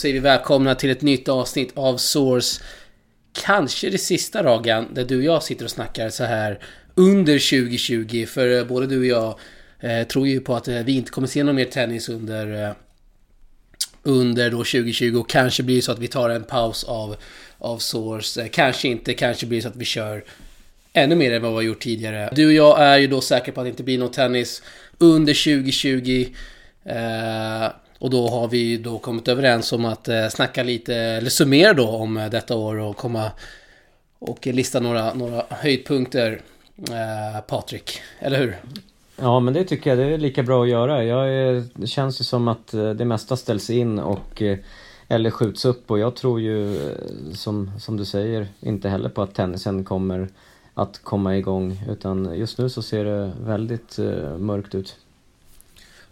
Då säger vi välkomna till ett nytt avsnitt av Source. Kanske det sista Ragan, där du och jag sitter och snackar så här under 2020. För eh, både du och jag eh, tror ju på att eh, vi inte kommer se någon mer tennis under, eh, under då 2020. Och kanske blir det så att vi tar en paus av, av Source. Eh, kanske inte, kanske blir det så att vi kör ännu mer än vad vi har gjort tidigare. Du och jag är ju då säkra på att det inte blir någon tennis under 2020. Och då har vi då kommit överens om att eh, snacka lite, eller summera då om eh, detta år och komma och lista några, några höjdpunkter. Eh, Patrik, eller hur? Ja men det tycker jag, det är lika bra att göra. Jag är, det känns ju som att eh, det mesta ställs in och eh, eller skjuts upp och jag tror ju som, som du säger inte heller på att tennisen kommer att komma igång utan just nu så ser det väldigt mörkt ut.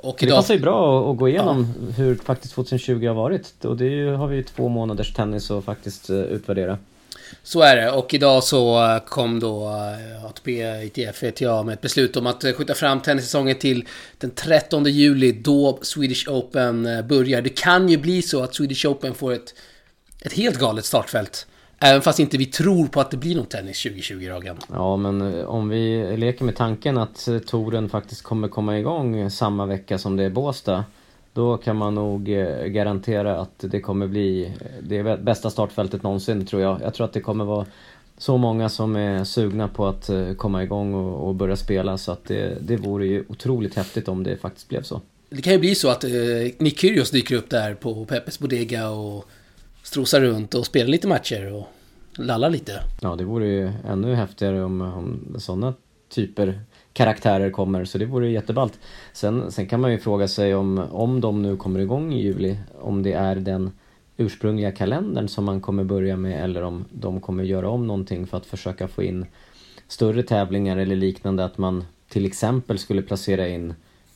Och idag... Det passar ju bra att gå igenom ja. hur faktiskt 2020 har varit. Och det har vi ju två månaders tennis att faktiskt eh, utvärdera. Så är det. Och idag så eh, kom då eh, ATP, ITF, ETA med ett beslut om att skjuta fram tennissäsongen till den 13 juli då Swedish Open börjar. Det kan ju bli så att Swedish Open får ett, ett helt galet startfält. Även fast inte vi tror på att det blir någon tennis 2020, Ragan. Ja, men eh, om vi leker med tanken att eh, touren faktiskt kommer komma igång samma vecka som det är Båstad. Då kan man nog eh, garantera att det kommer bli det bästa startfältet någonsin, tror jag. Jag tror att det kommer vara så många som är sugna på att komma igång och, och börja spela så att det, det vore ju otroligt häftigt om det faktiskt blev så. Det kan ju bli så att eh, Nick Kyrgios dyker upp där på Peppes Bodega och strosa runt och spela lite matcher och lalla lite. Ja, det vore ju ännu häftigare om, om sådana typer karaktärer kommer, så det vore jätteballt. Sen, sen kan man ju fråga sig om, om de nu kommer igång i juli, om det är den ursprungliga kalendern som man kommer börja med eller om de kommer göra om någonting för att försöka få in större tävlingar eller liknande, att man till exempel skulle placera in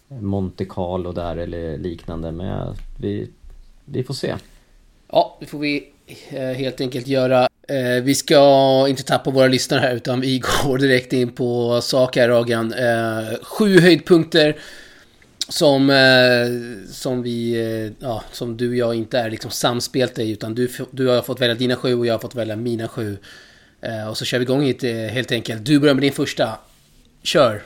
Monte Carlo där eller liknande. Men vi, vi får se. Ja, det får vi eh, helt enkelt göra. Eh, vi ska inte tappa våra lyssnare här utan vi går direkt in på sak här Ragan. Eh, sju höjdpunkter som, som vi, ja, som du och jag inte är liksom samspelt i utan du, du har fått välja dina sju och jag har fått välja mina sju. Och så kör vi igång hit helt enkelt. Du börjar med din första. Kör!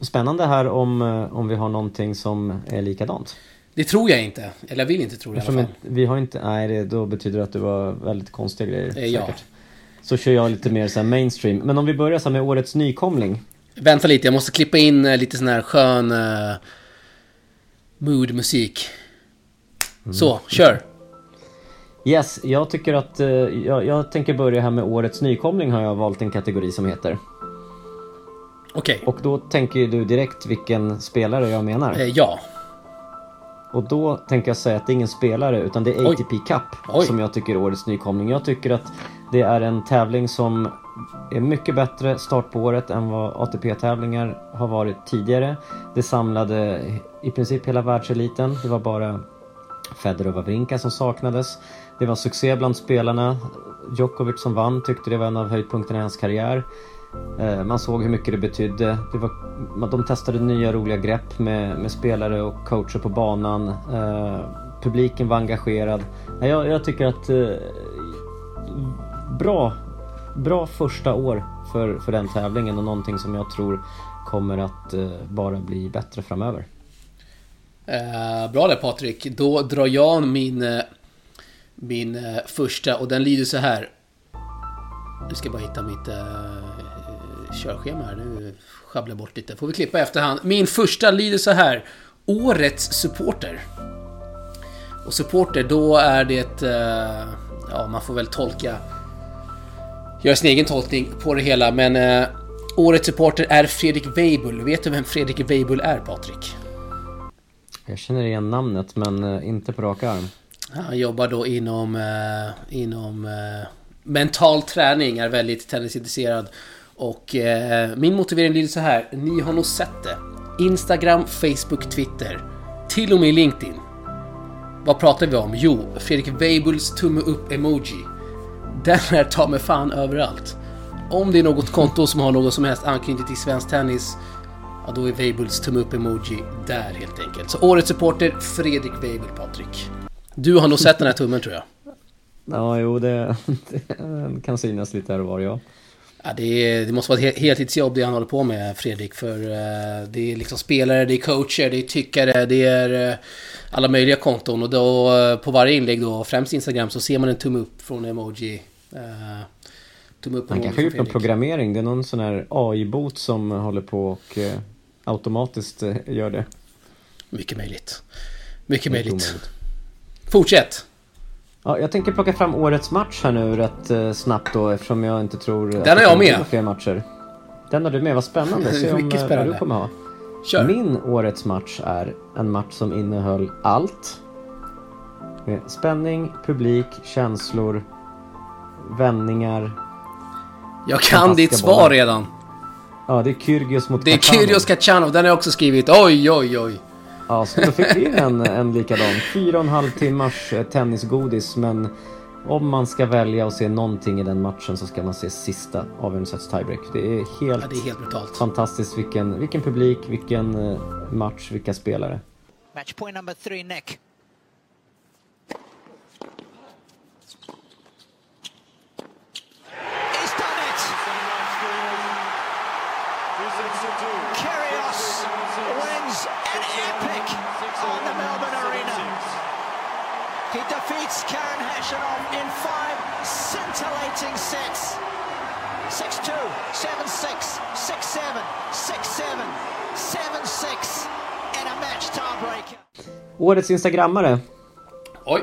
Spännande här om, om vi har någonting som är likadant. Det tror jag inte. Eller jag vill inte tro det i alla fall. Vi har inte, nej det, då betyder det att det var väldigt konstiga grejer. Eh, ja. Säkert. Så kör jag lite mer så mainstream. Men om vi börjar så med årets nykomling. Vänta lite, jag måste klippa in eh, lite sån här skön uh, mood-musik. Mm. Så, kör! Yes, jag tycker att... Uh, jag, jag, tänker börja här med årets nykomling har jag valt en kategori som heter. Okej. Okay. Och då tänker du direkt vilken spelare jag menar? Uh, ja. Och då tänker jag säga att det är ingen spelare utan det är ATP Oj. Cup Oj. som jag tycker är årets nykomling. Jag tycker att det är en tävling som är mycket bättre start på året än vad ATP-tävlingar har varit tidigare. Det samlade i princip hela världseliten. Det var bara Federer och Wawrinka som saknades. Det var succé bland spelarna. Djokovic som vann tyckte det var en av höjdpunkterna i hans karriär. Eh, man såg hur mycket det betydde. Det var, de testade nya roliga grepp med, med spelare och coacher på banan. Eh, publiken var engagerad. Jag, jag tycker att eh, bra, bra första år för, för den tävlingen och någonting som jag tror kommer att eh, bara bli bättre framöver. Eh, bra där Patrik. Då drar jag min, eh, min första och den lyder så här. Nu ska jag bara hitta mitt körschema här. Nu sjabblar jag bort lite. Får vi klippa efterhand. Min första lyder så här. Årets supporter. Och supporter, då är det... Uh, ja, man får väl tolka... Göra sin egen tolkning på det hela, men... Uh, årets supporter är Fredrik Weibull. Vet du vem Fredrik Weibull är, Patrik? Jag känner igen namnet, men uh, inte på rak arm. Han jobbar då inom... inom mental träning, är väldigt tennisintresserad och eh, min motivering lyder så här. Ni har nog sett det. Instagram, Facebook, Twitter. Till och med LinkedIn. Vad pratar vi om? Jo, Fredrik Weibulls tumme upp-emoji. Den är ta mig fan överallt. Om det är något konto som har någon som helst anknytning till svensk tennis, ja då är Weibulls tumme upp-emoji där helt enkelt. Så årets supporter, Fredrik Weibull, Patrik. Du har nog sett den här tummen tror jag. Ja, jo, det, det kan synas lite här och var, ja. Ja, det, är, det måste vara ett heltidsjobb det han håller på med, Fredrik. För uh, det är liksom spelare, det är coacher, det är tyckare, det är uh, alla möjliga konton. Och då uh, på varje inlägg då, främst Instagram, så ser man en tumme upp från emoji. tumme upp Han kanske har gjort någon programmering. Det är någon sån här AI-bot som håller på och automatiskt gör det. Mycket möjligt. Mycket möjligt. Fortsätt! Ja, jag tänker plocka fram årets match här nu rätt eh, snabbt då eftersom jag inte tror Den har jag med! Fler matcher. Den har du med, vad spännande. Se om Mycket spännande. du kommer ha. Kör. Min årets match är en match som innehöll allt. Med spänning, publik, känslor, vändningar. Jag kan ditt svar redan. Ja, det är Kyrgios mot Det är Kyrgios Kachanov, den har jag också skrivit. Oj, oj, oj. Ja, så då fick vi en, en likadan. Fyra och en halv timmars eh, tennisgodis, men om man ska välja och se någonting i den matchen så ska man se sista avgörandesets tiebreak. Det är helt, ja, det är helt brutalt. fantastiskt vilken, vilken publik, vilken eh, match, vilka spelare. Match point number three, Nick. Defeats Karen Hashimoff in five scintillating sets. 6-2, 7-6, 6-7, 6-7, 7-6 and a match tiebreaker. Årets instagrammare. Oj.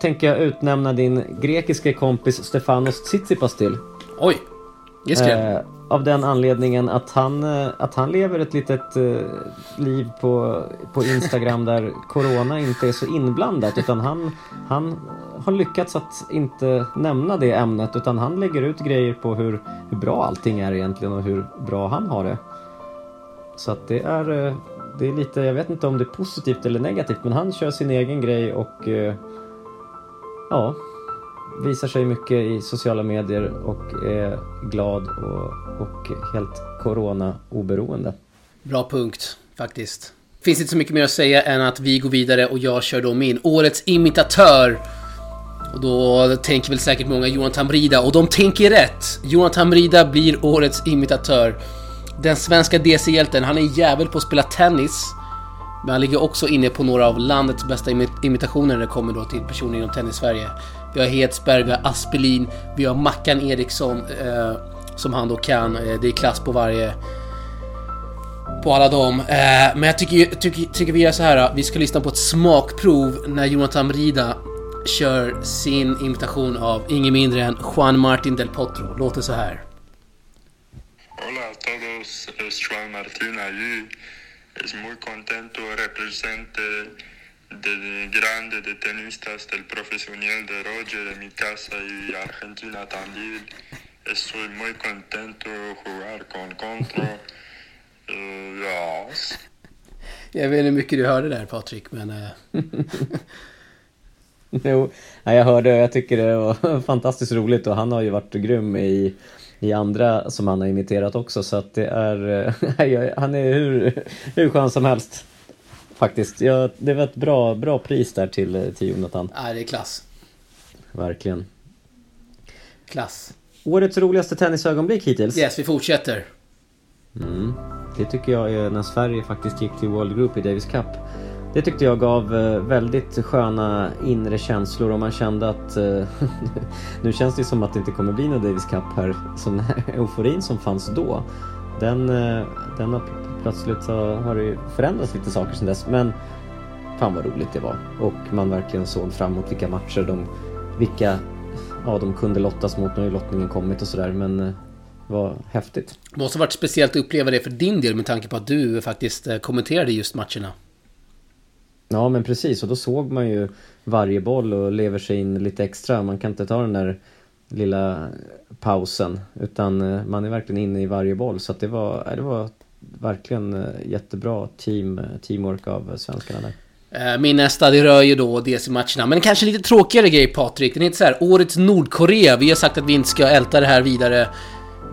Tänker jag utnämna din grekiska kompis Stefanos Tsitsipas till. Oj. Eh, av den anledningen att han, eh, att han lever ett litet eh, liv på, på Instagram där Corona inte är så inblandat utan han, han har lyckats att inte nämna det ämnet utan han lägger ut grejer på hur, hur bra allting är egentligen och hur bra han har det. Så att det är, eh, det är lite, jag vet inte om det är positivt eller negativt men han kör sin egen grej och eh, ja, visar sig mycket i sociala medier och är glad och, och helt corona-oberoende. Bra punkt, faktiskt. Finns inte så mycket mer att säga än att vi går vidare och jag kör då min Årets imitatör. Och då tänker väl säkert många Jonathan Brida och de tänker rätt. Jonathan Brida blir Årets imitatör. Den svenska DC-hjälten, han är jävel på att spela tennis. Men han ligger också inne på några av landets bästa imitationer när det kommer då till personer inom tennis-Sverige. Vi har Hedsberg, vi har Aspelin, vi har Mackan Eriksson eh, som han då kan. Eh, det är klass på varje... På alla dem. Eh, men jag tycker, tycker, tycker vi gör så här. Vi ska lyssna på ett smakprov när Jonathan Rida kör sin imitation av ingen mindre än Juan Martin del Potro. Låter så här. Hola a todos, es Juan Martin allí. Es muy contento represente de grande de tenistas del profesional de Roger en mi casa y Argentina también. Estoy muy contento de jugar con Contra. Uh, ja. Jag vet inte hur mycket du hörde där Patrik, men... Uh... jo, jag hörde och jag tycker det var fantastiskt roligt och han har ju varit grym i, i andra som han har imiterat också så att det är... Eh, han är hur, hur skön som helst. Faktiskt. Ja, det var ett bra, bra pris där till, till Jonathan. Ja, det är klass. Verkligen. Klass. Årets roligaste tennisögonblick hittills? Yes, vi fortsätter. Mm. Det tycker jag är när Sverige faktiskt gick till World Group i Davis Cup. Det tyckte jag gav eh, väldigt sköna inre känslor och man kände att eh, nu känns det som att det inte kommer bli någon Davis Cup här. Så den här euforin som fanns då, den, eh, den har plötsligt så har det ju förändrats lite saker sedan dess. Men fan vad roligt det var. Och man verkligen såg fram emot vilka matcher de, vilka, ja de kunde lottas mot. Nu har ju lottningen kommit och sådär men var häftigt. Det måste ha varit speciellt att uppleva det för din del med tanke på att du faktiskt kommenterade just matcherna. Ja men precis och då såg man ju varje boll och lever sig in lite extra. Man kan inte ta den där lilla pausen utan eh, man är verkligen inne i varje boll så att det var, eh, det var verkligen eh, jättebra team, teamwork av svenskarna där. Min nästa, det rör ju då DC-matcherna. Men kanske lite tråkigare grej Patrik. Den heter så här, Årets Nordkorea. Vi har sagt att vi inte ska älta det här vidare.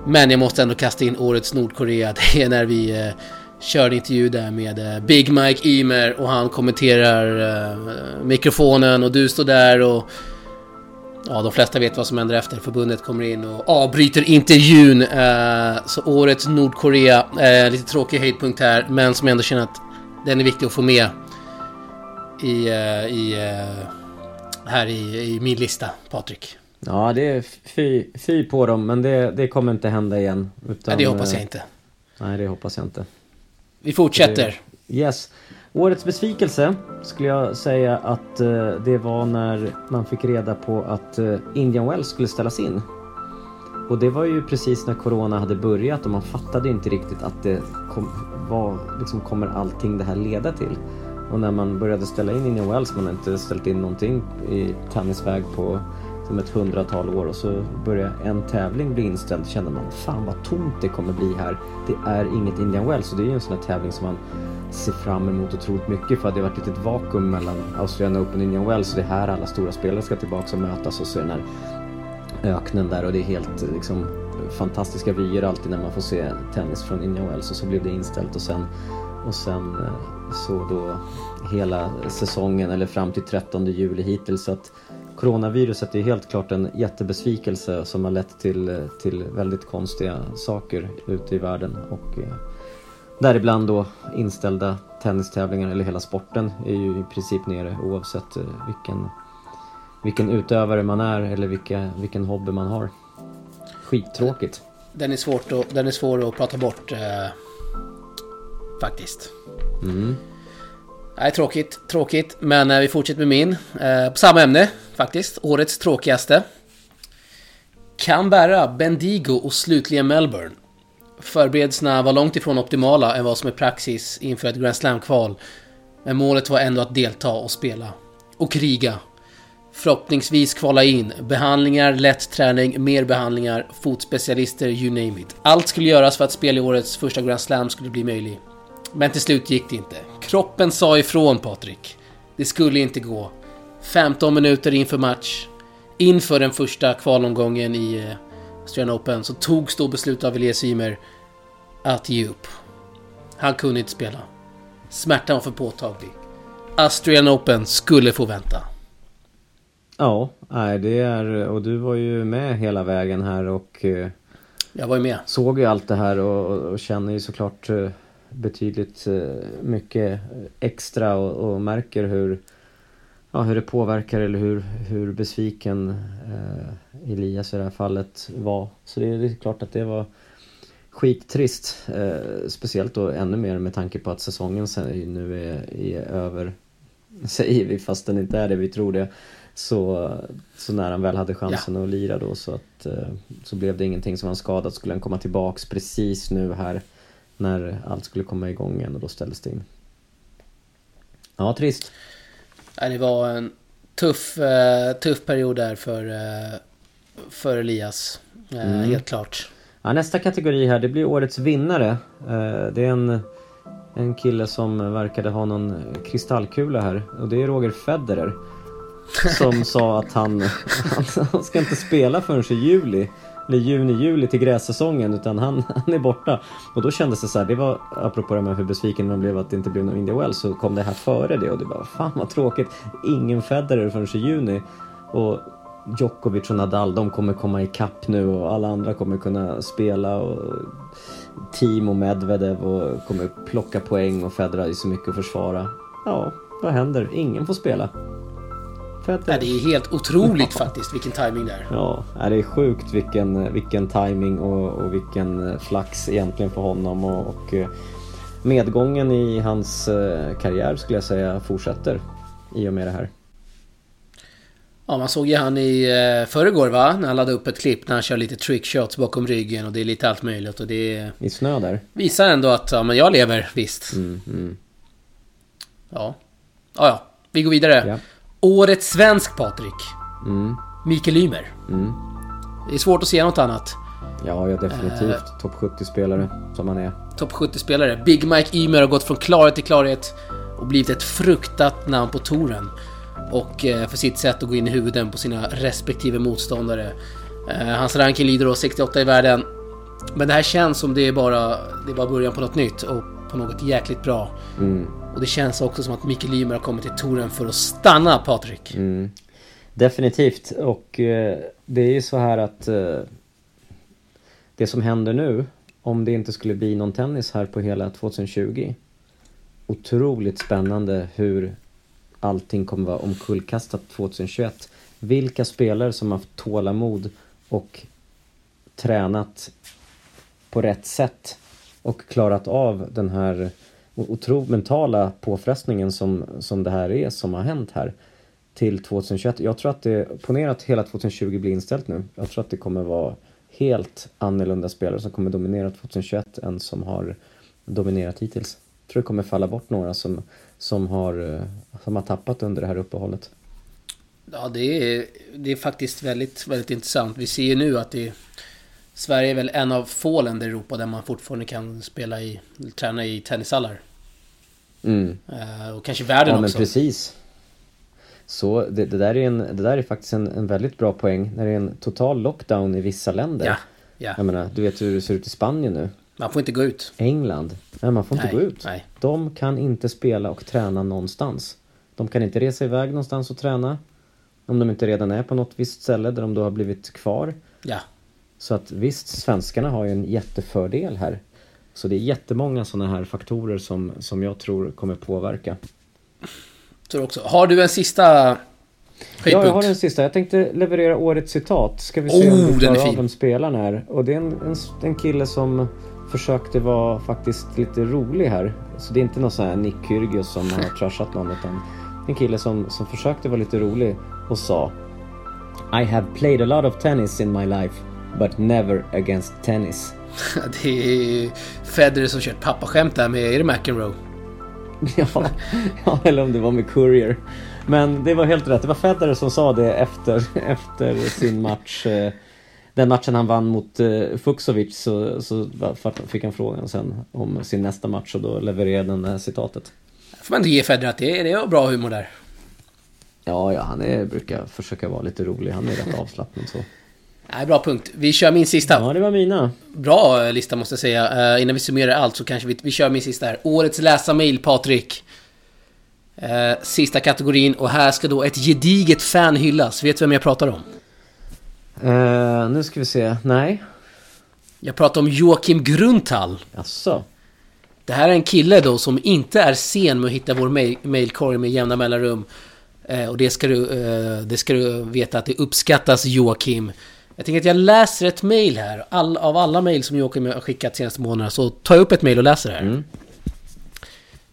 Men jag måste ändå kasta in Årets Nordkorea. Det är när vi körde intervju där med eh, Big Mike Ymer och han kommenterar uh, mikrofonen och du står där och Ja, de flesta vet vad som händer efter. Förbundet kommer in och avbryter intervjun. Uh, så årets Nordkorea, lite tråkig höjdpunkt här, men som jag ändå känner att den är viktig att få med i, i här i, i min lista, Patrik. Ja, det är fy, fy på dem, men det, det kommer inte hända igen. Utan, nej, det hoppas jag inte. Nej, det hoppas jag inte. Vi fortsätter. Det, yes. Årets besvikelse skulle jag säga att eh, det var när man fick reda på att eh, Indian Wells skulle ställas in. Och det var ju precis när Corona hade börjat och man fattade inte riktigt att det kom, var, liksom kommer allting det här leda till. Och när man började ställa in Indian Wells, man har inte ställt in någonting i tennisväg på som ett hundratal år och så börjar en tävling bli inställd. Känner man fan vad tomt det kommer bli här. Det är inget Indian Wells och det är ju en sån här tävling som man ser fram emot otroligt mycket för det har varit ett litet vakuum mellan Australian Open och Indian Wells. Och det är här alla stora spelare ska tillbaka och mötas och så är den här öknen där och det är helt liksom fantastiska vyer alltid när man får se tennis från Indian Wells. Och så blev det inställt och sen och sen eh, så då hela säsongen eller fram till 13 juli hittills. Så att coronaviruset är helt klart en jättebesvikelse som har lett till, till väldigt konstiga saker ute i världen och eh, däribland då inställda tennistävlingar eller hela sporten är ju i princip nere oavsett eh, vilken, vilken utövare man är eller vilka, vilken hobby man har. Skittråkigt. Den är, svårt att, den är svår att prata bort eh, faktiskt. Mm. Nej, tråkigt, tråkigt. Men eh, vi fortsätter med min. Eh, på samma ämne faktiskt. Årets tråkigaste. Canberra, Bendigo och slutligen Melbourne. Förberedelserna var långt ifrån optimala än vad som är praxis inför ett Grand Slam-kval. Men målet var ändå att delta och spela. Och kriga. Förhoppningsvis kvala in. Behandlingar, lätt träning, mer behandlingar, fotspecialister, you name it. Allt skulle göras för att spel i årets första Grand Slam skulle bli möjlig. Men till slut gick det inte. Kroppen sa ifrån Patrik. Det skulle inte gå. 15 minuter inför match, inför den första kvalomgången i eh, Australian Open, så togs då beslutet av Elias Ymer att ge upp. Han kunde inte spela. Smärtan var för påtaglig. Australian Open skulle få vänta. Ja, nej det är, och du var ju med hela vägen här och eh, Jag var ju med. Såg ju allt det här och, och känner ju såklart eh, betydligt eh, mycket extra och, och, märker hur, ja, hur det påverkar eller hur, hur besviken eh, Elias i det här fallet var. Så det, det är klart att det var skittrist. Eh, speciellt då ännu mer med tanke på att säsongen nu är, är över, säger vi fast den inte är det vi tror det. Så, så när han väl hade chansen ja. att lira då så att eh, så blev det ingenting som han skadat. Skulle han komma tillbaks precis nu här när allt skulle komma igång igen och då ställdes det in. Ja, trist. Det var en tuff, eh, tuff period där för, eh, för Elias. Eh, mm. Helt klart. Ja, nästa kategori här, det blir årets vinnare. Det är en, en kille som verkade ha någon kristallkula här och det är Roger Federer. Som sa att han, han ska inte spela förrän i juli eller juni, juli till grässäsongen utan han, han är borta. Och då kändes det så här, det var apropå det med hur besviken man blev att det inte blev någon India Wells så kom det här före det och det var fan vad tråkigt. Ingen Federer förrän i juni. Och Djokovic och Nadal, de kommer komma ikapp nu och alla andra kommer kunna spela och Team och Medvedev och kommer plocka poäng och Federer har ju så mycket att försvara. Ja, vad händer? Ingen får spela. För att, det är helt otroligt faktiskt vilken timing det är. Ja, det är sjukt vilken, vilken timing och, och vilken flax egentligen för honom. Och, och eh, medgången i hans eh, karriär skulle jag säga fortsätter i och med det här. Ja, man såg ju han i eh, förrgår va? När han laddade upp ett klipp när han kör lite trickshots bakom ryggen och det är lite allt möjligt och det... I snö där? Visar ändå att, ja men jag lever visst. Mm, mm. Ja. Ja, ja. Vi går vidare. Ja. Årets svensk Patrik. Mm. Mikael Ymer. Mm. Det är svårt att se något annat. Ja, ja definitivt. Uh, Topp 70-spelare som han är. Topp 70-spelare. Big Mike Ymer har gått från klarhet till klarhet och blivit ett fruktat namn på touren. Och uh, för sitt sätt att gå in i huvuden på sina respektive motståndare. Uh, hans ranking lyder då 68 i världen. Men det här känns som det är bara, det är bara början på något nytt. Och på något jäkligt bra. Mm. Och det känns också som att Mikael Ymer har kommit till touren för att stanna, Patrik. Mm. Definitivt. Och eh, det är ju så här att eh, det som händer nu, om det inte skulle bli någon tennis här på hela 2020. Otroligt spännande hur allting kommer vara omkullkastat 2021. Vilka spelare som har haft tålamod och tränat på rätt sätt och klarat av den här otro mentala påfrestningen som, som det här är som har hänt här till 2021. Jag tror att det, ponera att hela 2020 blir inställt nu. Jag tror att det kommer vara helt annorlunda spelare som kommer dominera 2021 än som har dominerat hittills. Jag tror det kommer falla bort några som, som, har, eh, som har tappat under det här uppehållet. Ja, det är, det är faktiskt väldigt, väldigt intressant. Vi ser ju nu att det Sverige är väl en av få länder i Europa där man fortfarande kan spela i, träna i tennishallar. Mm. Uh, och kanske världen ja, också. Men precis. Så det, det, där är en, det där är faktiskt en, en väldigt bra poäng när det är en total lockdown i vissa länder. Ja, ja. Jag menar, du vet hur det ser ut i Spanien nu. Man får inte gå ut. England. Nej, man får inte Nej, gå ut. nej. De kan inte spela och träna någonstans. De kan inte resa iväg någonstans och träna. Om de inte redan är på något visst ställe där de då har blivit kvar. Ja. Så att visst, svenskarna har ju en jättefördel här. Så det är jättemånga sådana här faktorer som, som jag tror kommer påverka. Tror också. Har du en sista Ja, jag har en sista. Jag tänkte leverera årets citat. Ska vi se Oh, om vi klarar av vem spelaren är. Och det är en, en, en kille som försökte vara faktiskt lite rolig här. Så det är inte någon sån här Nick Kyrgios som har trashat någon utan en kille som, som försökte vara lite rolig och sa I have played a lot of tennis in my life but never against tennis. Det är Federer som kört pappaskämt där med, är det McEnroe? ja, ja, eller om det var med Courier. Men det var helt rätt. Det var Federer som sa det efter, efter sin match. eh, Den matchen han vann mot eh, Fuxovic så, så fick han frågan sen om sin nästa match och då levererade han det här citatet. Får man inte ge Federer att det är, det är bra humor där. Ja, ja, han är, brukar försöka vara lite rolig. Han är rätt avslappnad så. Nej, bra punkt. Vi kör min sista. Ja, det var mina. Bra lista måste jag säga. Uh, innan vi summerar allt så kanske vi, vi kör min sista här. Årets läsarmail, Patrik. Uh, sista kategorin och här ska då ett gediget fan hyllas. Vet du vem jag pratar om? Eh, nu ska vi se. Nej. Jag pratar om Joakim Grundtall. Jaså? Det här är en kille då som inte är sen med att hitta vår mail mailkorg med jämna mellanrum. Och det ska, du, det ska du veta att det uppskattas Joakim. Jag tänker att jag läser ett mail här. All, av alla mail som Joakim har skickat senaste månaderna så tar jag upp ett mail och läser det här. Mm.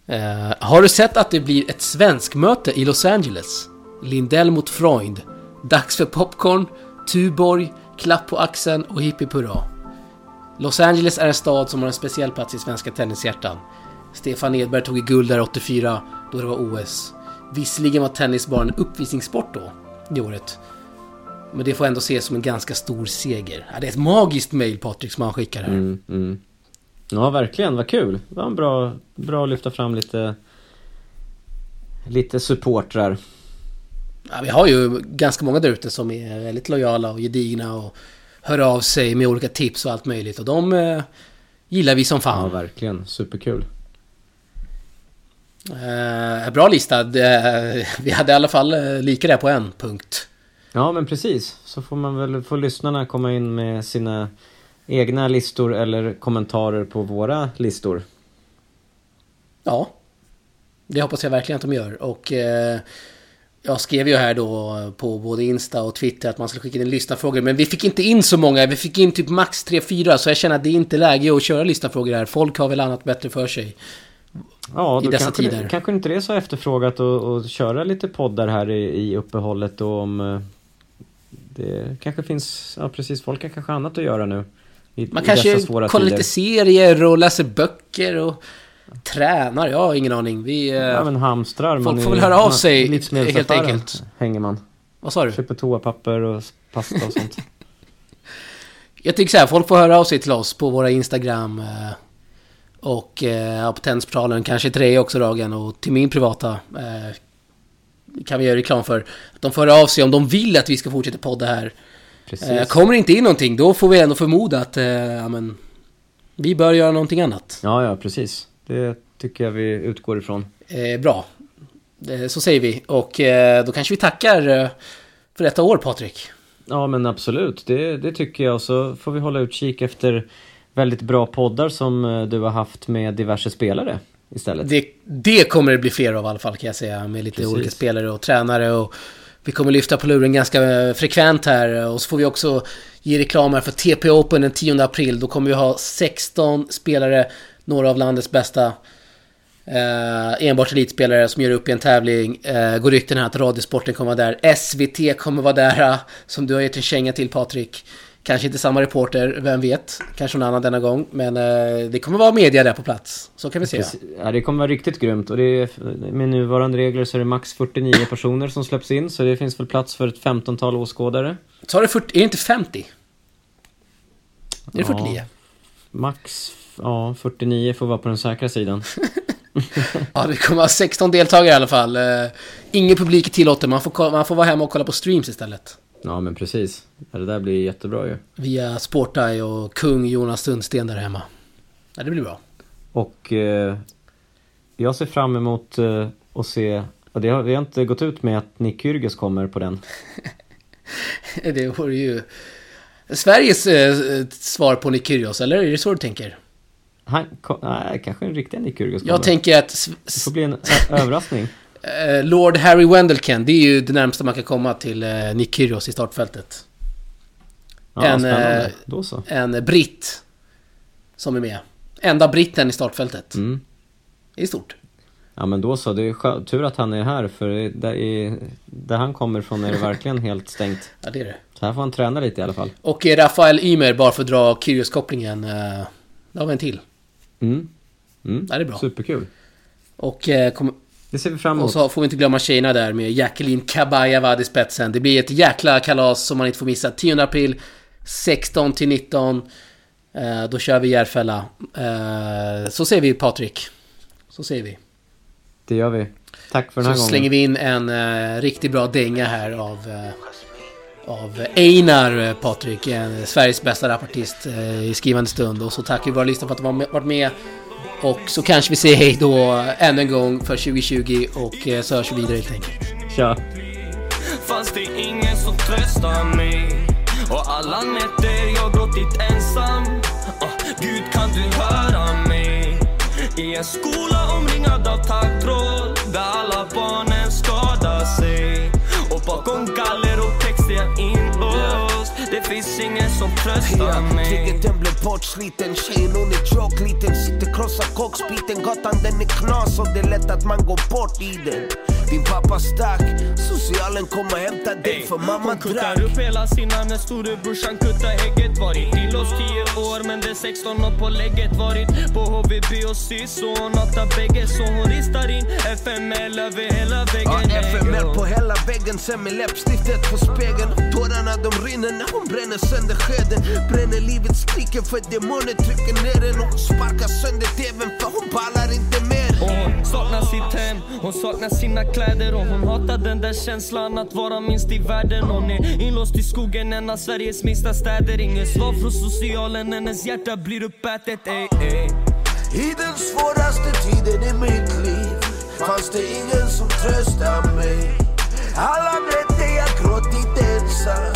Eh, har du sett att det blir ett svensk möte i Los Angeles? Lindell mot Freund. Dags för popcorn, Tuborg, klapp på axeln och hippie hurra. Los Angeles är en stad som har en speciell plats i svenska tennishjärtan. Stefan Edberg tog i guld där 84, då det var OS. Visserligen var tennis bara en uppvisningssport då, det året. Men det får ändå ses som en ganska stor seger. Ja, det är ett magiskt mail Patrik som han skickar här. Mm, mm. Ja, verkligen. Vad kul. Det var en bra, bra att lyfta fram lite, lite supportrar. Ja, vi har ju ganska många där ute som är väldigt lojala och gedigna och hör av sig med olika tips och allt möjligt. Och de eh, gillar vi som Ja, fan. verkligen. Superkul. Eh, bra lista. Det, vi hade i alla fall eh, lika där på en punkt. Ja, men precis. Så får man väl få lyssnarna komma in med sina egna listor eller kommentarer på våra listor. Ja. Det hoppas jag verkligen att de gör. Och eh, jag skrev ju här då på både Insta och Twitter att man skulle skicka in lyssnarfrågor. Men vi fick inte in så många. Vi fick in typ max 3-4. Så jag känner att det är inte läge att köra lyssnarfrågor här. Folk har väl annat bättre för sig. Ja, I då dessa kanske, tider. Kanske inte det är så efterfrågat att, att köra lite poddar här i, i uppehållet och om eh, det kanske finns, ja precis, folk har kanske annat att göra nu. I, Man i kanske kollar tider. lite serier och läser böcker och tränar. Jag har ingen aning. Vi... eh, Ja men hamstrar Folk får väl höra av sig, helt enkelt. hänger man. Vad sa du? Köper toapapper och pasta och sånt. Jag tycker så här, folk får höra av sig till oss på våra Instagram. eh, Och eh, ja, på Tennisportalen, kanske till dig också Dagen och till min privata. Kan vi göra reklam för. Att de får av sig om de vill att vi ska fortsätta podda här. Eh, Kommer det inte in någonting, då får vi ändå förmoda att eh, ja, men, vi bör göra någonting annat. Ja, ja precis. Det tycker jag vi utgår ifrån. Eh, bra. Eh, så säger vi. Och eh, då kanske vi tackar eh, för detta år, Patrik. Ja, men absolut. Det, det tycker jag. Så får vi hålla utkik efter väldigt bra poddar som eh, du har haft med diverse spelare istället. Det, det kommer det bli fler av i alla fall kan jag säga. Med lite Precis. olika spelare och tränare. Och vi kommer lyfta på luren ganska eh, frekvent här. Och så får vi också ge reklam här för TP Open den 10 april. Då kommer vi ha 16 spelare, några av landets bästa. Eh, enbart elitspelare som gör upp i en tävling. Eh, går rykten här att Radiosporten kommer vara där. SVT kommer vara där, eh, som du har gett en känga till Patrik. Kanske inte samma reporter, vem vet? Kanske någon annan denna gång. Men eh, det kommer vara media där på plats. Så kan vi se. Ja, det kommer vara riktigt grymt. Och det är, med nuvarande regler så är det max 49 personer som släpps in. Så det finns väl plats för ett 15-tal åskådare. Så är det 40, är det inte 50? Är det 49? Ja, max, ja 49 får vara på den säkra sidan. ja, det kommer vara 16 deltagare i alla fall. Uh, ingen publik är tillåten. Man får, man får vara hemma och kolla på streams istället. Ja, men precis. det där blir jättebra ju. Via Sporteye och kung Jonas Sundsten där hemma. Ja, det blir bra. Och eh, jag ser fram emot eh, att se... Och det har, vi har inte gått ut med att Nick Kyrgios kommer på den. det vore ju... Sveriges eh, svar på Nick Kyrgios, eller är det så du tänker? Han, nej, kanske en riktig Nick Kyrgios kommer. Jag tänker att... Det får bli en överraskning. Eh, Lord Harry Wendelken, det är ju det närmsta man kan komma till eh, Nick Kyrgios i startfältet. Ja, en, eh, en britt som är med. Enda britten i startfältet. Mm. Det är stort. Ja men då så, det är tur att han är här för där, är, där han kommer ifrån är det verkligen helt stängt. Ja det är det. Så här får han träna lite i alla fall. Och Rafael Ymer, bara för att dra Kyrgios-kopplingen. Då har vi en till. Mm. Mm. Ja, det är bra. Superkul. Och eh, kom, det ser vi fram emot. Och så får vi inte glömma tjejerna där med Jacqueline Kabayavad i spetsen. Det blir ett jäkla kalas som man inte får missa. 10 april 16 till 19. Eh, då kör vi Järfälla. Eh, så säger vi Patrik. Så säger vi. Det gör vi. Tack för den här så gången. Så slänger vi in en eh, riktigt bra dänga här av, av Einar Patrik. Sveriges bästa rapartist i skrivande stund. Och så tackar vi våra lyssnare för att de har varit med och så kanske vi säger hej då ännu en gång för 2020 och eh, så hörs vi vidare helt enkelt. Tja! Fanns det ingen som tröstar mig? Och alla nätter jag gråtit ensam. Oh, Gud kan du höra mig? I en skola omringad av taggtråd där alla barnen skadar sig. Och bakom galler och text är jag inlåst. Det finns ingen som tröstar mig. Tryggheten blev bortsliten. Tjejen hon är tjockliten Sitter krossar koksbiten. Gatan den är knas och det är lätt att man går bort i den din pappa stack, socialen kom och hämtade dig för mamma Hon kuttar upp hela sina när storebrorsan kuttar hägget. Varit inlåst 10 år men det är 16 år på lägget Varit på HVB och SYS och hon hatar bägge. Så hon ristar in FML över hela väggen. Ja, FML på hela väggen. Sen med läppstiftet på spegeln. Tårarna de rinner när hon bränner sönder skeden. Bränner livet skriker för demoner trycker ner den Och hon sparkar sönder TVn. För hon pallar inte saknar sitt hem, hon saknar sina kläder och hon hatar den där känslan att vara minst i världen. Hon är inlåst i skogen, en av Sveriges minsta städer. Inget svar från socialen, hennes hjärta blir uppätet. Ey, ey. I den svåraste tiden i mitt liv fanns det ingen som tröstade mig. Alla nätter jag gråtit ensam.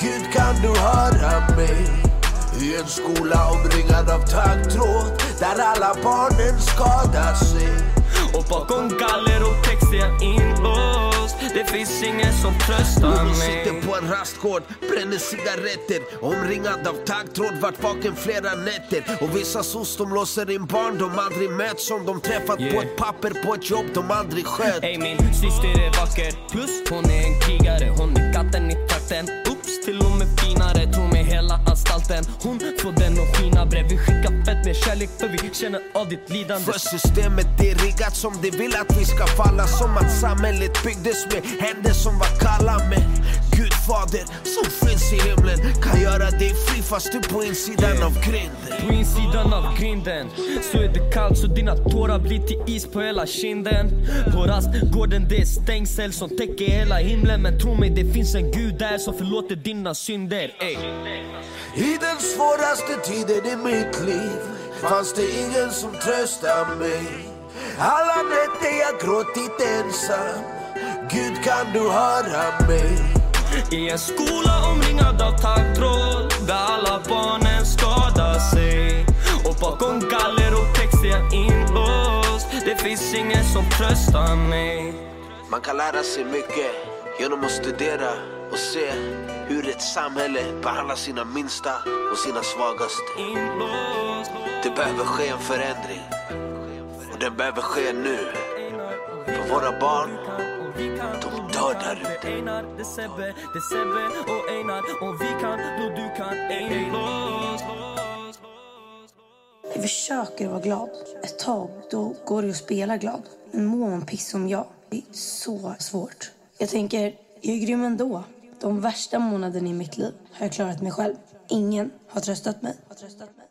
Gud kan du höra mig? I en skola omringad av taggtråd där alla barnen skadar sig och bakom galler och text är jag inlåst Det finns ingen som tröstar mig. sitter på en rastgård, bränner cigaretter Omringad av taggtråd, vart vaken flera nätter. Och vissa sos de låser in barn de aldrig mött Som de träffat yeah. på ett papper på ett jobb de aldrig skött Ey min syster är vacker, plus hon är en krigare. Hon kärlek för vi känner av ditt lidande. För systemet är riggat som det vill att vi ska falla. Som att samhället byggdes med händer som var kalla. Men Gud fader som finns i himlen kan göra dig fri fast du på insidan av grinden. På insidan av grinden. Så är det kallt så dina tårar blir till is på hela kinden. På rastgården det är stängsel som täcker hela himlen. Men tro mig det finns en gud där som förlåter dina synder. Ey. I den svåraste tiden i mitt liv fanns det ingen som tröstade mig. Alla nätter jag gråtit ensam. Gud kan du höra mig? I en skola omringad av taggtråd där alla barnen skadar sig. Och bakom galler och text är jag inlåst. Det finns ingen som tröstar mig. Man kan lära sig mycket genom att studera och se hur ett samhälle behandlar sina minsta och sina svagaste. Inlåst. Det behöver ske en förändring. Och den behöver ske nu. För våra barn, de dör där ute. Einar, det är Sebbe, det är Sebbe och Einar. Om vi kan, då du kan. Jag försöker vara glad. Ett tag då går det att spela glad. Men mår man piss som jag, det är så svårt. Jag tänker, jag är grym ändå. De värsta månaderna i mitt liv har jag klarat mig själv. Ingen har tröstat mig. Har tröstat mig.